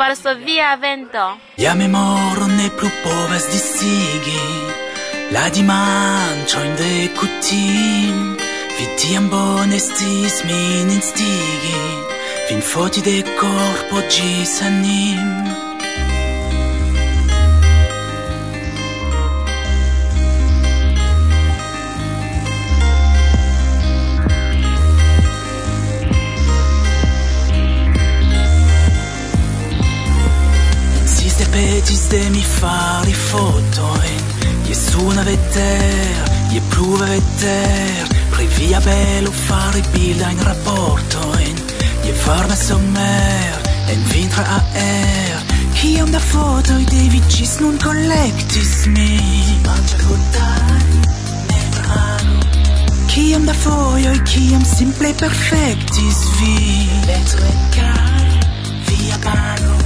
Varsovia vento. Ja memoro ne plu povas disigi la dimanĉo de kutim. Vi tiam bone estis min instigi, fin foti de corpo gis anim. Devi foto fotoin Je suna veter, je pluva veter Pri via bello fare bilda in rapportoin Je varma sommer, en vintra aer Kiom da fotoj devi ĝis nun collectis mi. Kiom da fojoj, kiam simple perfectis vi. Letro e kaj via pano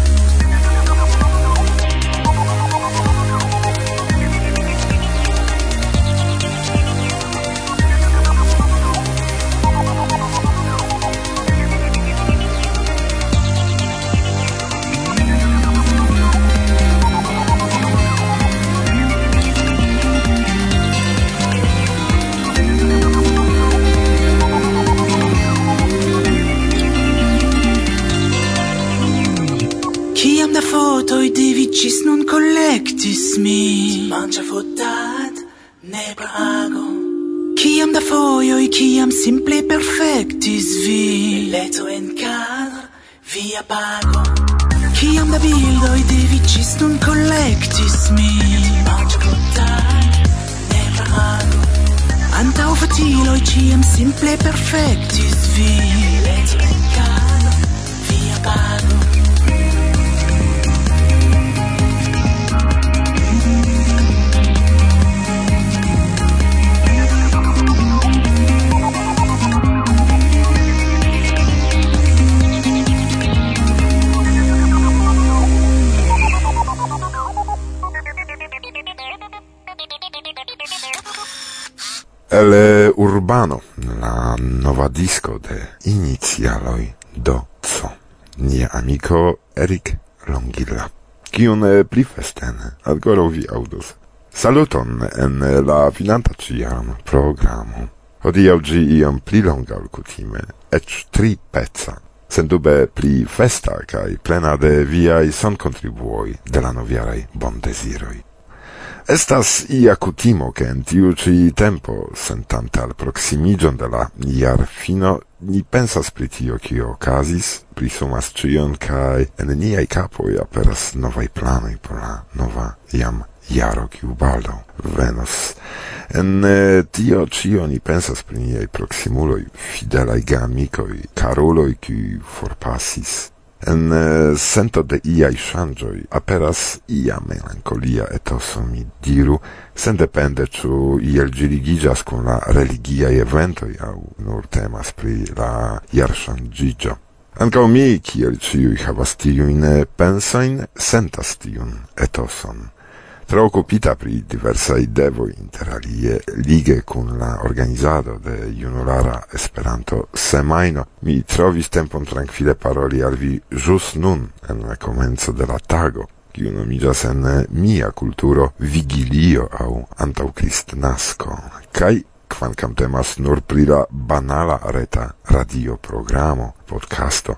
fotoj devi ĝis nun collectis mi. Manĝa fotat ne prago Kiam da foioi, kiam simple perfectis vi. Leto en cadr, via pago. Kiam da bildoi devi ĝis nun collectis mi. Manĝa fotat ne prago Antau fatiloi, ciam simple perfectis vi. Letto en cadr, via pago. el Urbano, la nova disco de inicialoj do co. Nia amico Eric Longilla. Kion eh, pli festen vi audos. Saluton en eh, la finanta ciam programo. Hodiaŭ ĝi iam pli longa ol kutime, ec tri pezza. Sendube pli festa kaj plena de viai son contribuoi de la noviarei bon desiroi. Estas ia cutimo che in tiu ci tempo, sentante al proximigion de la iar fino, ni pensas pri tio kio okazis, prisumas cion, cae en niai capoi aperas novai planoi por la nova iam iaro kiu baldo venos. En eh, tio cio ni pensas pri niaj proksimuloj, fidelaj geamikoj, caroloi kiuj forpasis En eh, sento de iai shangioi aperas ia melancolia etoso, mi diru, sendepende ciu iel girigigas con la religiae eventoi au nur temas pri la iar shangigio. Anca mi, kiel ciui havas tiuin pensoin, sentas tiun etoson preoccupita pri diversai inter interalie lige con la organizado de junulara Esperanto Semaino Mi trovis tempon tranquille paroli al vi jus nun en la comenzo de la tago kiu nomiĝas en mia kulturo vigilio aŭ antaŭkristnasko kai kvankam temas nur pri la banala reta radio programo, podcasto.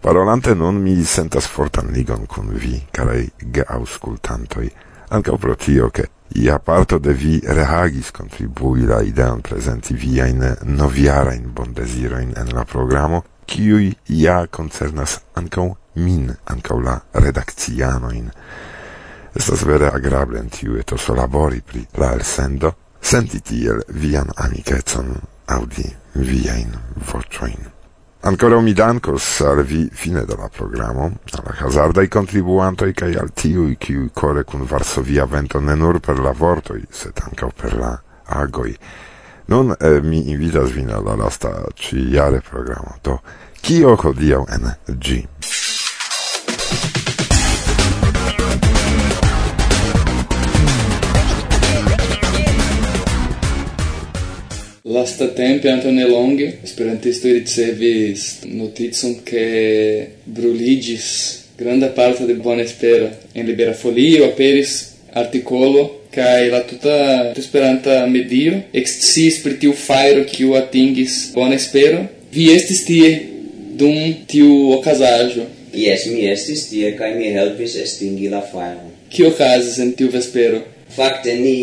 Parolante nun mi sentas fortan ligon con vi, carai ge auscultantoi anche pro tio che ia parto de vi rehagis contribui la idean presenti via in noviara in bondesiro in, en la programo kiui ia concernas ankaŭ min ankaŭ la redakciano in estas vere agrable en tiu etoso labori pri la elsendo senti tiel vian audi aŭdi viajn vocioin. Ancora mi danco al vi fine della programma, programo, al hazardaj kontribuantoj kaj al tiuj, kiuj core con Varsovia vento ne nur per la vortoj, sed ankaŭ per la agoi. Nun eh, mi invitas vin alla lasta ĉi-jare programo, do kio hodiaŭ en G. Lasta tempe, anto ne longe, esperantisto ricevis noticon che bruligis granda parte de Bona Espera. En Libera Folio aperis articolo kai la tuta esperanta medio excis pri tiu fairo kiu atingis bona espero vi estis tie dum tiu okazaĵo Yes, mi estis tie kai mi helpis estingi la fajron. Kio okazis en tiu vespero? Fakte ni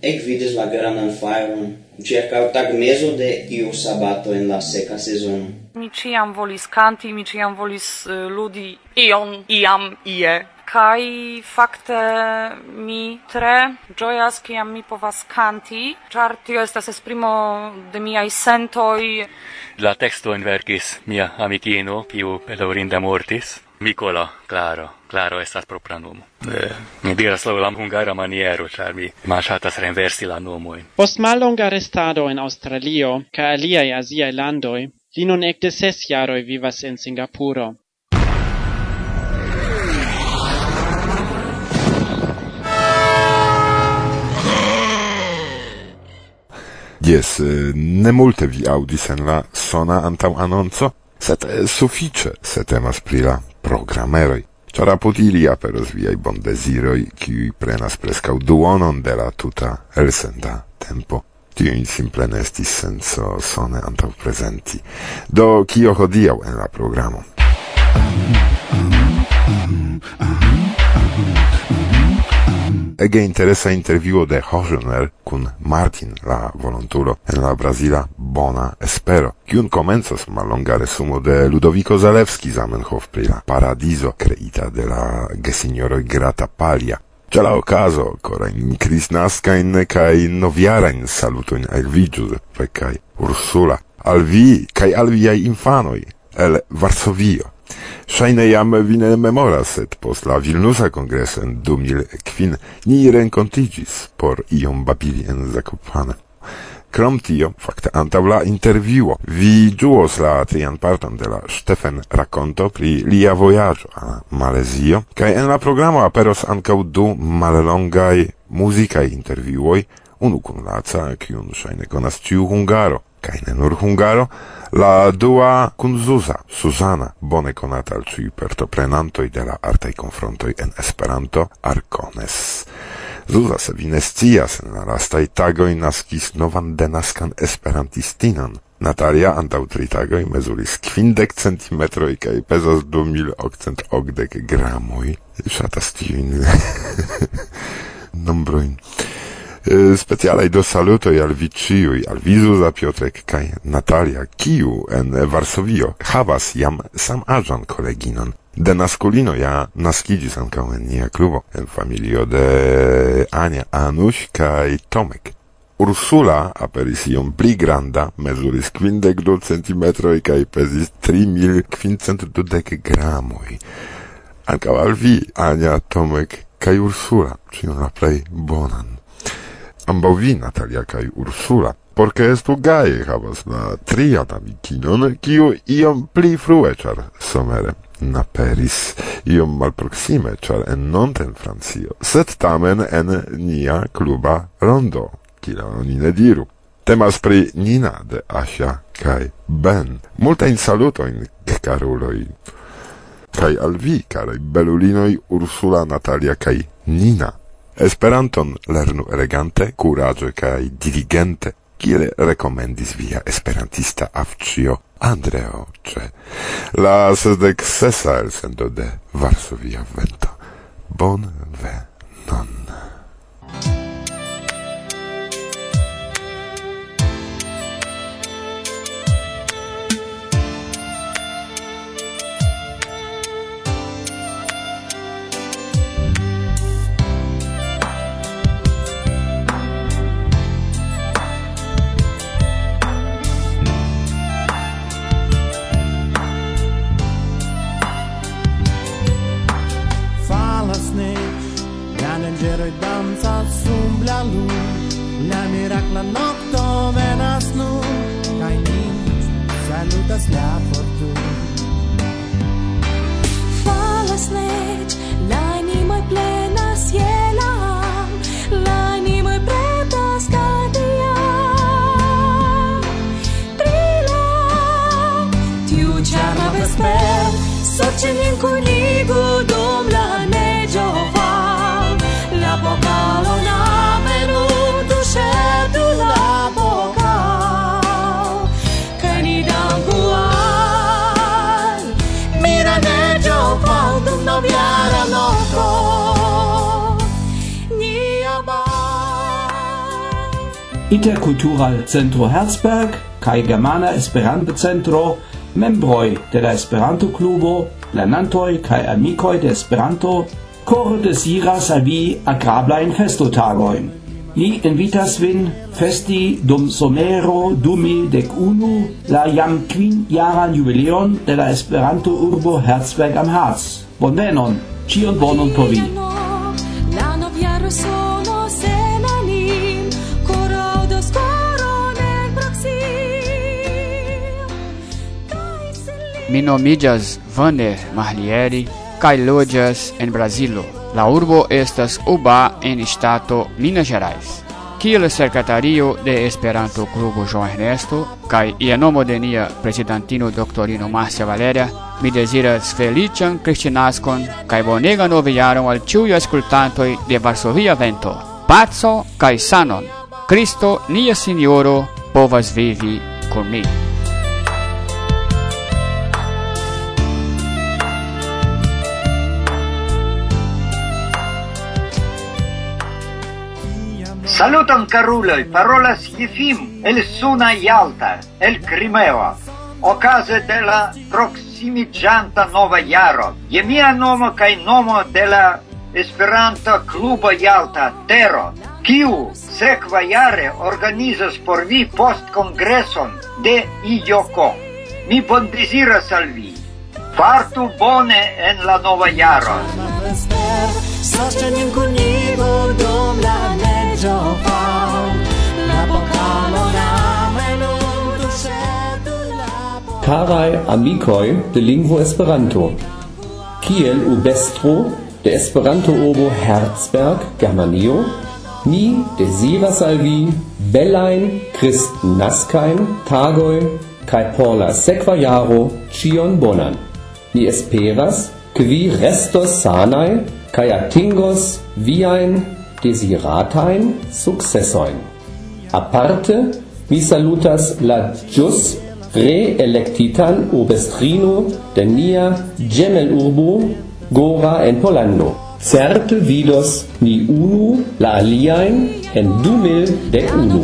ekvidis la grandan fairon, circa tag meso de iu sabato en la seca sezono. Mi ciam volis canti, mi ciam volis eh, ludi ion, iam, ie. Kai fakte mi tre gioias kiam mi povas canti, char tio estas esprimo de miai sentoi. La texto en verkis mia amikino, kiu pelorinda mortis. Mikola, Klára. Klára estas propra nomo. Yeah. Mi diras laŭ la hungara maniero, ĉar mi malŝatas renversi la nomojn. Post mallonga restado en Aŭstralio kaj aliaj aziaj landoj, li nun ekde ses jaroj vivas en Singapuro. Yes, eh, ne multe vi audis en la sona antaŭ anonco, sed eh, sufiĉe se temas pri la programeroi. Ciara potili aperos viai bon desiroi, qui prenas prescau duonon de la tuta elsenda tempo. Tiujn simple nesti senso sone antau presenti. Do cio hodiau en la programo? Ege interesa interviuo de Hojner kun Martin, la volontulo en la Brazila bona espero, kiun comencas malonga resumo de Ludovico Zalewski Zamenhof pri la paradiso creita de la gesignoroi grata palia. Ce la okazo cris nascain, cae noviarain salutojn al vi, Giuseppe kaj Ursula, al vi kaj al viai infanoi, el Varsovio. Shaine jam vi ne memoras, et post la Vilnusa kongreso en 2005 ni rencontigis por iom babili en Zakopane. Krom tio, fakte antaŭ la intervjuo, vi ĝuos la trian parton de la Stefan rakonto pri lia vojaĝo al Malezio, kaj en la programo aperos ankaŭ du mallongaj muzikaj intervjuoj, unu kun laca, kiun ŝajne konas ĉiu hungaro, kaj ne nur hungaro, la dua kun Zuza, Suzana, bone konata al ĉiuj partoprenantoj de la artaj konfrontoj en Esperanto, Arkones. Zuza, se vi ne scias, en la lastaj tagoj naskis novan denaskan esperantistinon. Natalia antaŭ tri tagoj mezuris kvindek centimetroj kaj pezas du mil okcent okdek gramoj. Ŝatas tiujn nombrojn specialaj do saluto al vi ĉiuj, al Vizuza Piotrek kai Natalia, kiu en Varsovio havas jam sam samaĝan koleginon. De naskulino ja naskidis ankaŭ en nia klubo en familio de Ania, Anuś kai Tomek. Ursula aperis iom pli granda, mezuris kvindek du centimetroj kaj pezis tri mil kvincent al vi, Ania, Tomek kaj Ursula, ĉiun la plei bonan ambau vi, Natalia kai Ursula, porque estu gaje havas la trian amikinon, kiu iom pli frue, ĉar somere naperis iom malproksime, ĉar en nonten Francio, sed tamen en nia kluba rondo, kion oni ne diru. Temas pri Nina de Asia kaj Ben. Multajn salutojn, karuloj. Kaj al vi, karaj belulinoj Ursula, Natalia kaj Nina. Esperanton lernu elegante, curaĝe kaj diligente, kiel rekomendis via esperantista avcio Andreo ce la sesdek sesa elsendo de Varsovia vento. Bonvenon. Miracla noctomena snu Kaj nic salutas la fortun Falas nec la animoj plenas je la La animoj pretas kaj diam Brila Tiu čarna vesper Sorčenim kunim Interkultural Centro Herzberg kai Germana Esperanto Centro membroi de la Esperanto Klubo, lernantoj kai amikoj de Esperanto kore desiras al vi agrablajn festotagojn. Ni invitas vin festi dum somero dumi dec unu la jam quin jaran jubileon de la Esperanto urbo Herzberg am Harz. Bonvenon, cion bonon por vi. Mi nomigas Vander Marlieri kaj loĝas en Brazilo. La urbo estas Uba en stato Minas Gerais. Kiel secretario de Esperanto Klubo João Ernesto kaj ia nomo de nia presidentino doktorino Marcia Valeria, mi deziras feliĉan kristinaskon kaj bonegan novjaron al ĉiuj aŭskultantoj de Varsovia Vento. Paco kaj sanon! Cristo nia Sinjoro povas vivi kun mi. Saluton caruloi, parolas Jefim el Suna Yalta, el Crimeo. ocase de la proximigianta nova jaro, je mia nomo cae nomo de la Esperanto Klubo Yalta Tero, kiu sekva jare organizas por vi post kongreson de Ijoko. Mi bondeziras al vi. Fartu bone en la nova jaro. Sostenim kunigo dom la mezzo fa la pokalo la menuto se amikoj de lingvo Esperanto. Kiel ubestro de Esperanto urbo Herzberg, Germanio, ni de al vi belajn kristnaskajn tagoj kaj por la sekva jaro bonan. Ni esperas, ke vi restos sanai kaj atingos viajn desiratain successoin. Aparte, mi salutas la jus reelectitan obestrino de nia gemelurbo Gora en Pollando. Certe vidos ni unu la aliaen en du mil dec unu.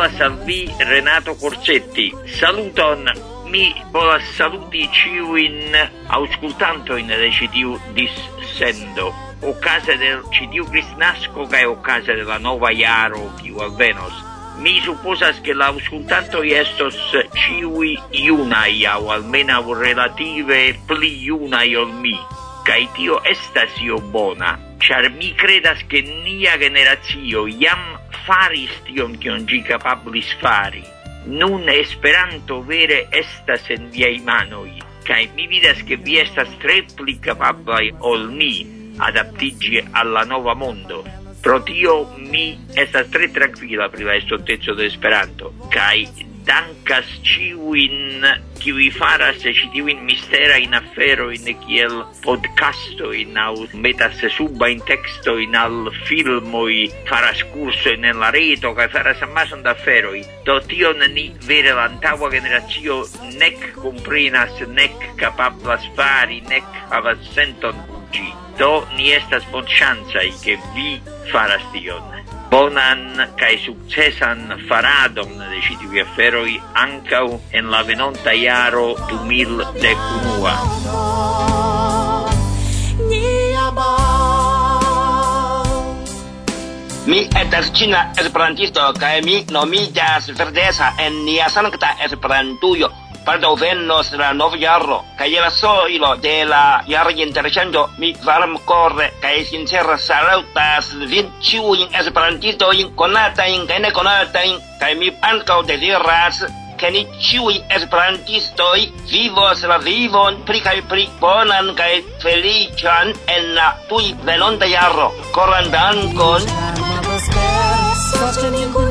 Parola salvi Renato Corcetti. Saluton mi volas saluti ciu in auscultanto in de citiu dis sendo. O casa del citiu Crisnasco cae o de la nova iaro kiu alvenos. Mi supposas che l'auscultanto estos ciui iunai au almena relative pli iunai ol mi. Cae tio estas io bona, char mi credas che nia generazio iam faris tion kion ĝi kapablis fari. Nun Esperanto vere estas en viaj manoj, kaj mi vidas ke vi estas tre pli kapablaj ol mi adaptiĝi al la nova mondo. Pro tio mi estas tre trankvila pri la estonteco de Esperanto, kaj dankas ciuin kiwi faras ci tiuin mistera in affero in kiel podcastojn au metas suba in al filmoj, faras curso in la reto ca faras amason d'affero aferoj. Do tio ni vere la generazio generacio nek nec capablas fari, nec havas senton kun. Do ni estas bonŝancaj, che vi faras tion bonan kai sukcesan faradon de ĉi tiuj aferoj ankaŭ en la venonta jaro 2011. Mi estas ĉina esperantisto kaj mi nomiĝas Verdesa en nia sankta Esperantujo baldaŭ venos la nova jaro, kaj je la soilo de la jara interŝanĝo mi varmkore kaj sincere salutas vin ĉiujn esperantistojn konatajn kaj nekonatajn, kaj mi ankaŭ deziras che ni ciui esperantistoi vivos la vivon pri cae pri bonan cae felician en la tui venonta jarro. Coran dankon! Arma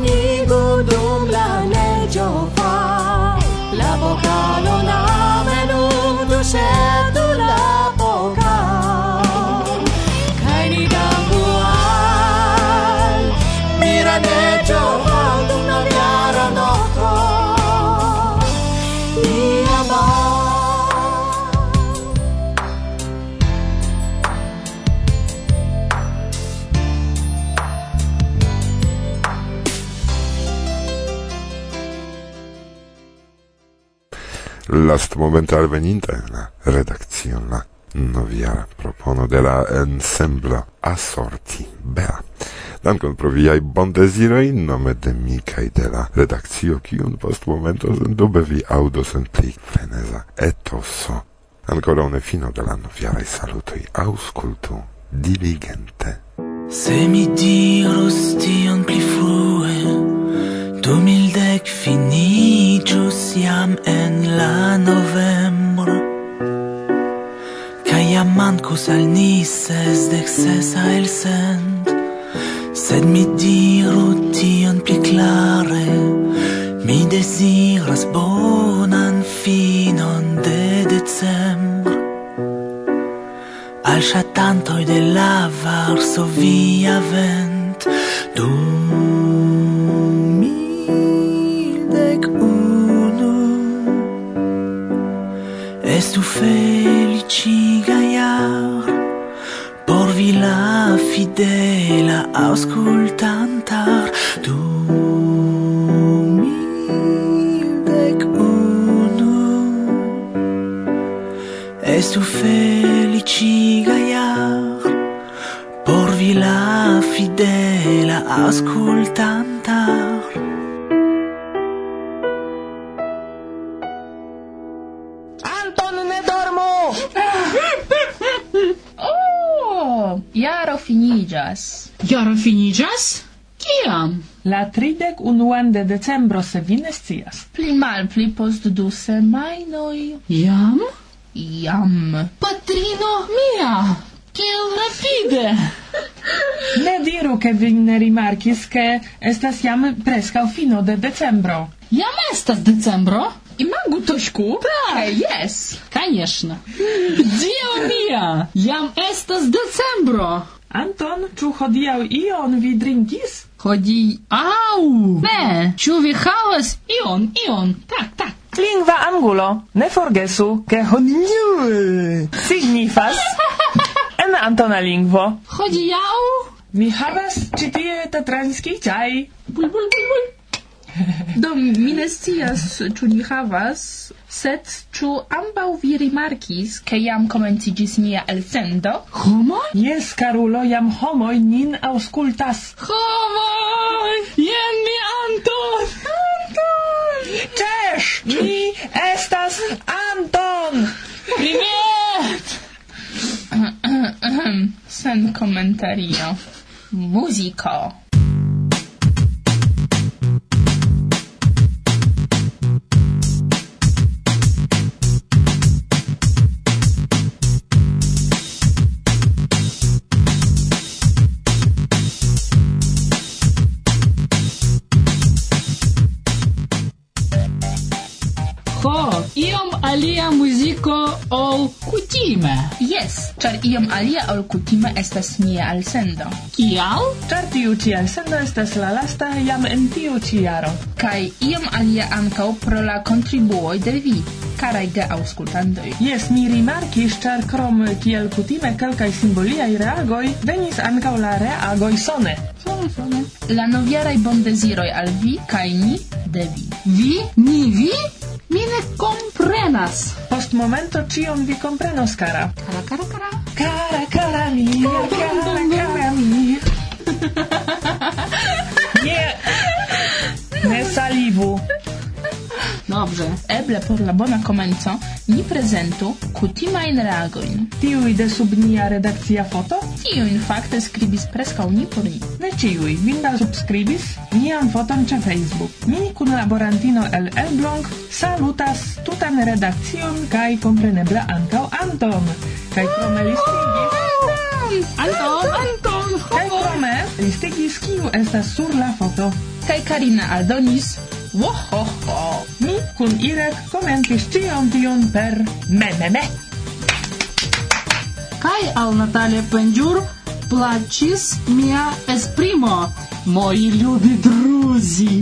lastmomente alveninta en la redakcion la novia propono de la ensemblo Assorti Bea. Dankon pro viaj bondeziroj nome de mi kaj de la redakcio, kiun post momento sendube vi aŭdos en pli freneza etoso. Ankoraŭ ne fino de la novjaraj salutoj, aŭskultu diligente. Se mi dirus tion pli frue, Du mildec finigius jam en la novembro Ca jam mancus al ni sesdec sesa el sent Sed mi diru tion pli clare Mi desiras bonan finon de decembro. Al shatantoi de la Varsovia vent Du Estu feliciga iar Por villa fidela auscultantar. Tu Anton ne dormo! oh! Jaro finigas. Jaro finigas? Kiam? La tridek unuan de decembro, se vi ne scias. Pli mal, pli post du semajnoj. Jam? Jam. Patrino mia! Kiel rapide! ne diru, che vi ne rimarkis, che estas jam prescau fino de decembro. Jam estas decembro? Imagu Tośku? Tak. Yes. Конечно. Dio mia! Jam estas decembro! Anton, ĉu hodiaŭ ion vi drinkis? Hodi... Au! Ne! Ĉu vi havas ion, ion? Tak, tak. Lingva angulo, ne forgesu, che hodiaŭ signifas en Antona lingvo. Hodiaŭ? Mi havas ĉi tie tatranski ĉaj. Bul, bul, bul, bul. Do mi, ne scias, ĉu ni havas, sed ĉu ambaŭ vi rimarkis, ke jam komenciĝis nia elsendo? Homoj? Jes, karulo, jam homoj nin aŭskultas. Homoj! Jen mi Anton! Anton! Cześć! Mi estas Anton! Privet! Sen komentario. Muziko. ol kutime. Yes, char iom alia ol kutime estas nia alsendo. Kial? Char tiu ci alsendo estas la lasta jam en tiu ci jaro. Kai iom alia ankaŭ pro la kontribuoj de vi caraj de auscultantoj. Jes, mi rimarkis, ĉar krom kiel kutime kelkaj simboliaj reagoj venis ankaŭ la reagoj sone. Sone, sone. La novjaraj bondeziroj al vi kaj ni de vi. Vi? Ni vi? Mi ne comprenas. Post momento cion vi comprenos, cara. Cara, cara, cara. Cara, cara mia, cara, cara mia. yeah. Ne salivu. Dobrze. Eble por la bona komenco ni prezentu kutimajn reagojn. Tiuj de sub nia redakcia foto? Tiujn fakte skribis preskaŭ ni por ni. Ne ĉiuj, vinda subskribis nian foton ĉe Facebook. Mi kunlaborantino el Elbląg salutas tutan redakcion kaj kompreneble ankaŭ Anton. Kaj krome li stigis... Anton! Anton! Kaj krome li kiu estas sur la foto. Kaj Karina aldonis Wohoho! Nu! Mi kun Irek komentis tion tion per me me me. Kaj al Natalia Penjur plaĉis mia esprimo, moi ljubi druzi.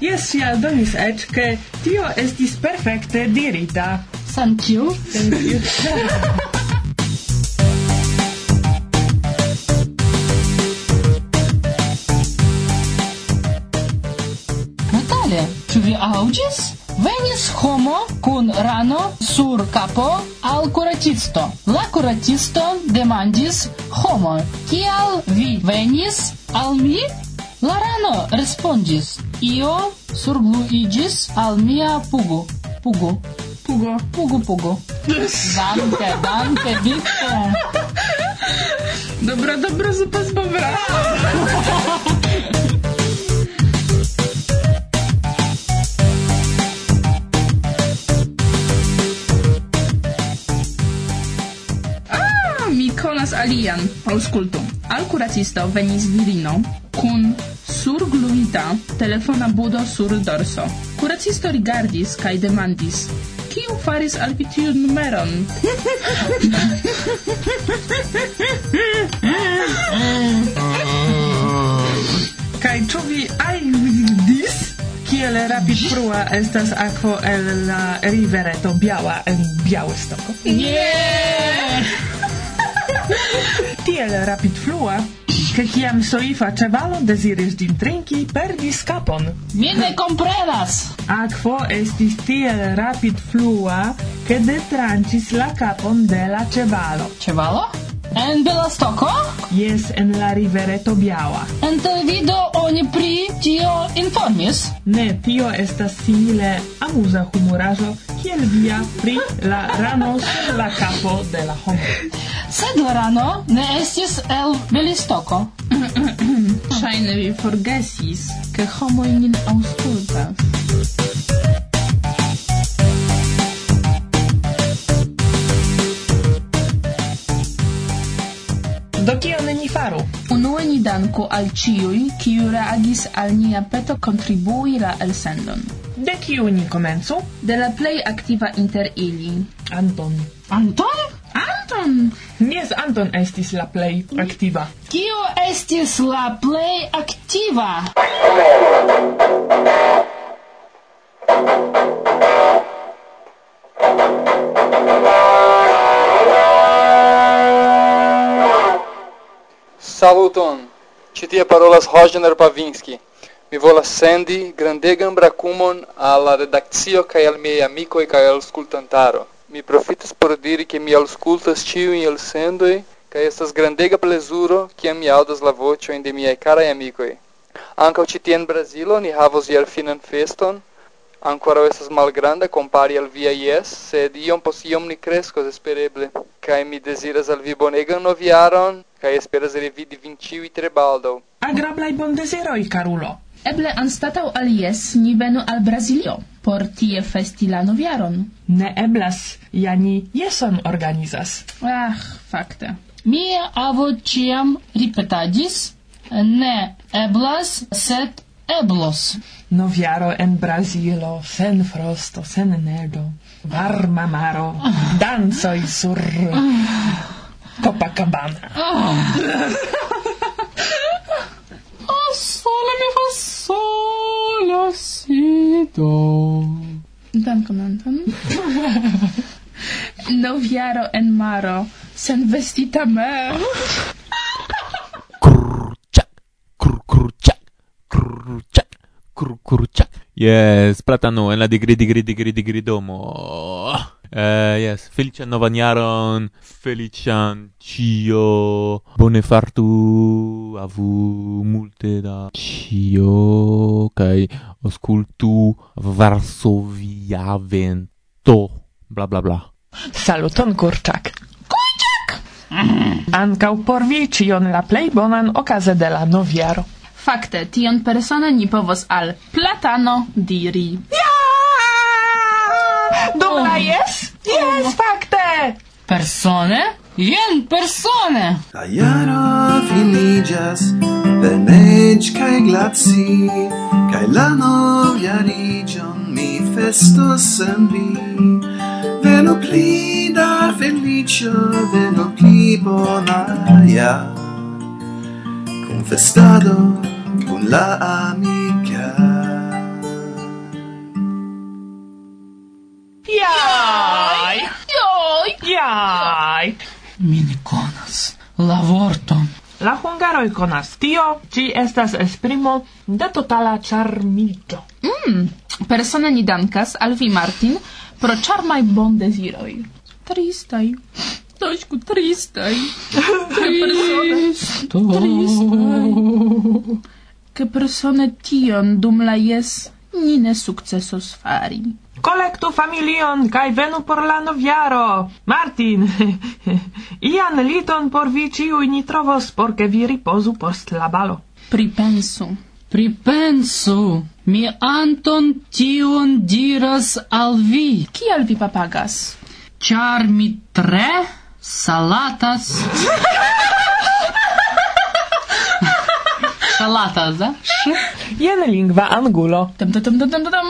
Jes, ja aldonis eĉ, ke tio estis perfekte dirita. Thank you. Thank you. Tiale, ĉu vi aŭdis? Venis homo kun rano sur kapo al kuratisto. La kuratisto demandis homo, kial vi venis al mi? La rano respondis, io surgluigis al mia pugo. Pugo. Pugo. Pugo, pugo. Danke, danke, Victor. Dobro, dobro, zupa z bobra. alian auscultum. Al curatisto venis virino cun surgluita telefona budo sur dorso. Curatisto rigardis kaj demandis: "Kiu faris al vi tiun numeron?" Kaj ĉu vi aŭdis? Kiel rapid frua estas akvo el la rivereto Biała en Białystoko? Yeah! tiel rapid flua, che ciam soifa cevalo desiris din trinki perdis capon. Mi ne comprenas! Aquo estis tiel rapid flua, che detrancis la capon de la cevalo. Cevalo? En Belastoko? Yes, en la rivereto Biała. En televido oni pri tio informis? Ne, tio estas simile amuza humoraĵo kiel via pri la rano sur la capo de la homo. Sed la rano ne estis el Belostoko. Ŝajne vi forgesis, ke homoj nin aŭskultas. Do kion ni faru? Unue ni danku al ĉiuj, kiu reagis al nia peto kontribui la elsendon. De kiu ni komencu? De la plej aktiva inter ili. Anton. Anton? Anton! Nies Anton estis la plej aktiva. Kio estis la plej aktiva? Thank you. Saluton! Ĉi tie parolas Roger Pavinski. Mi volas sendi grandegan brakumon al la redakcio kaj al miaj amikoj kaj al skultantaro. Mi profitas por diri ke mi aŭskultas ĉiujn elsendoj kaj estas grandega plezuro kiam mi aŭdas la voĉojn de miaj karaj amikoj. Ankaŭ ĉi tie en Brazilo ni havos jarfinan feston. Ankoraŭ estas malgranda kompare al via jes, sed iom post iom ni kreskos espereble. Kaj mi deziras al vi bonegan novjaron kai esperas revidi vin ciui tre baldau. Agrablai i carulo! Eble anstatau alies ni venu al Brazilio, por tie festi la noviaron. Ne eblas, ja ni jeson organizas. Ach, fakte. Mia avo ciam ripetadis, ne eblas, sed eblos. Noviaro en Brazilo, sen frosto, sen nedo, varma maro, ah. i sur... Copacabana. Oh. a sola mi fa sola sido. Dankon, Anton. Noviaro en maro, sen vestita mem. Kurczak, kurczak, kurczak, kurczak. Yes, platano en la digri digri digri digri domo. Eh, yes, felician novan jaron, felician cio, bone fartu, avu multe da cio, kai oscultu Varsovia vento, bla bla bla. Saluton kurczak. Kurczak! Ancau por vi cion la plej bonan okaze de la noviaro. Fakte, tion persone ni povos al platano diri. Ja! Dum la oh. jes? Jes, oh. fakte! Persone? Jen persone! La jaro finigas per neĝ kai glaci, kaj la novjariĝon mi festos sen vi. Veno pli da felicio Veno pli bonaja, Con festado, Con la amica Jaj! Iai! Jaj! Mi ne konas la vorton. La hungaroj konas tio, ci estas esprimo de totala charmito. Mm, persone ni dankas al vi, Martin, pro charmai bon desiroi. Tristai. Tośku, tristai. Tristo. Tristai. Ke persone tion dum la jes ni ne sukcesos fari. Collectu familion, cae venu por la noviaro! Martin! Ian liton por vi ciui ni trovos, porce vi riposu post la balo. Pripensu. Pripensu! Mi anton tion diras al vi. Kial vi papagas? Char mi tre salatas... Salatas, eh? Jen lingva angulo. Tam, tam, tam, tam, tam, tam.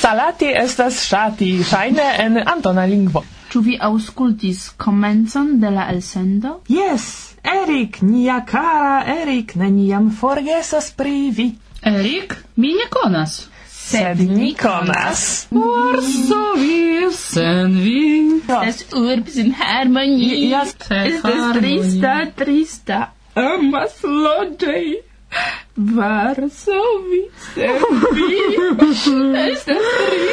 Salati estas ŝati, ŝajne en antona lingvo. Ĉu vi aŭskultis komencon de la elsendo? Yes, Erik, nia kara Erik, neniam forgesas pri vi. Erik, mi ne konas. Sed ni konas. Warsowie sen vi. Es urbs in harmonii. Yes, es des trista, trista. Amas lodej. Warsowie sen vi. Esto es terrible.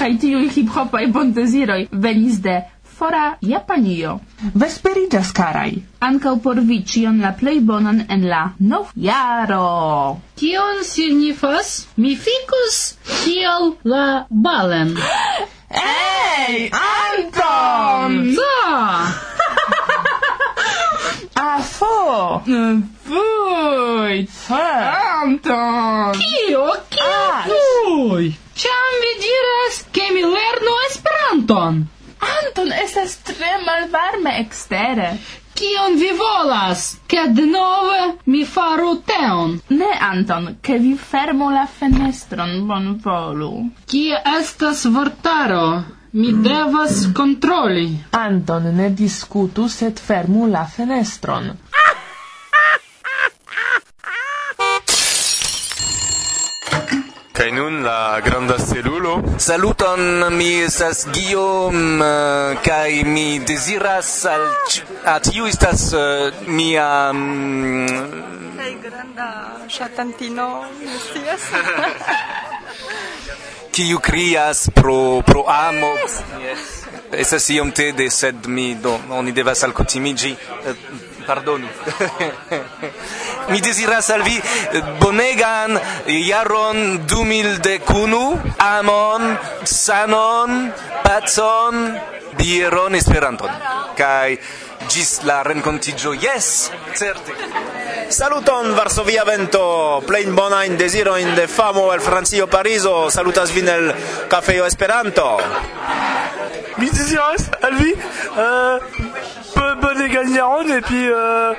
kaj tiuj hip-hopaj bondeziroj venis de fora Japanio. Vesperigas caraj. Ankaŭ por vi ĉion la plej bonan en la novjaro. Kion signifas? Mi ficus kiel la balen. Ej, Anton! Co? Afo! Fuj! Anton! Kio? Kio? Fuj! Ciam vi diras, che mi lernu Esperanton? Anton, estas tre malvarme ekstere. Kion vi volas? Ke denove mi faru teon? Ne, Anton, ke vi fermu la fenestron, bon volu. Kie estas vortaro? Mi devas kontroli. Anton, ne diskutu, sed fermu la fenestron. Ah! Kai nun la granda celulo. Saluton euh, mi estas Guillaume uh, kai mi desiras al a tiu estas uh, mia mm, um, kai granda chatantino estas. Kiu krias pro pro amo. Yes. Estas iom te de sed mi do oni devas al kutimigi. Uh, pardonu. mi desiras al vi bonegan jaron 2001 amon sanon pacon bieron esperanton kaj gis la renkontiĝo yes certe. Saluton Varsovia Vento, plein bona in desiro in de famo el Francio Pariso, salutas vin el Cafeo Esperanto. Mi desiras al vi, euh, bonne gagnaron, et puis euh,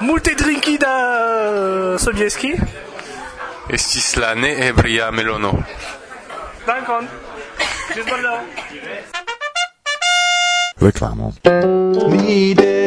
multe drinki da Sobieski. Estis la neebria melono. Dankon. Ĝis baldaŭ. Reklamo. Mi de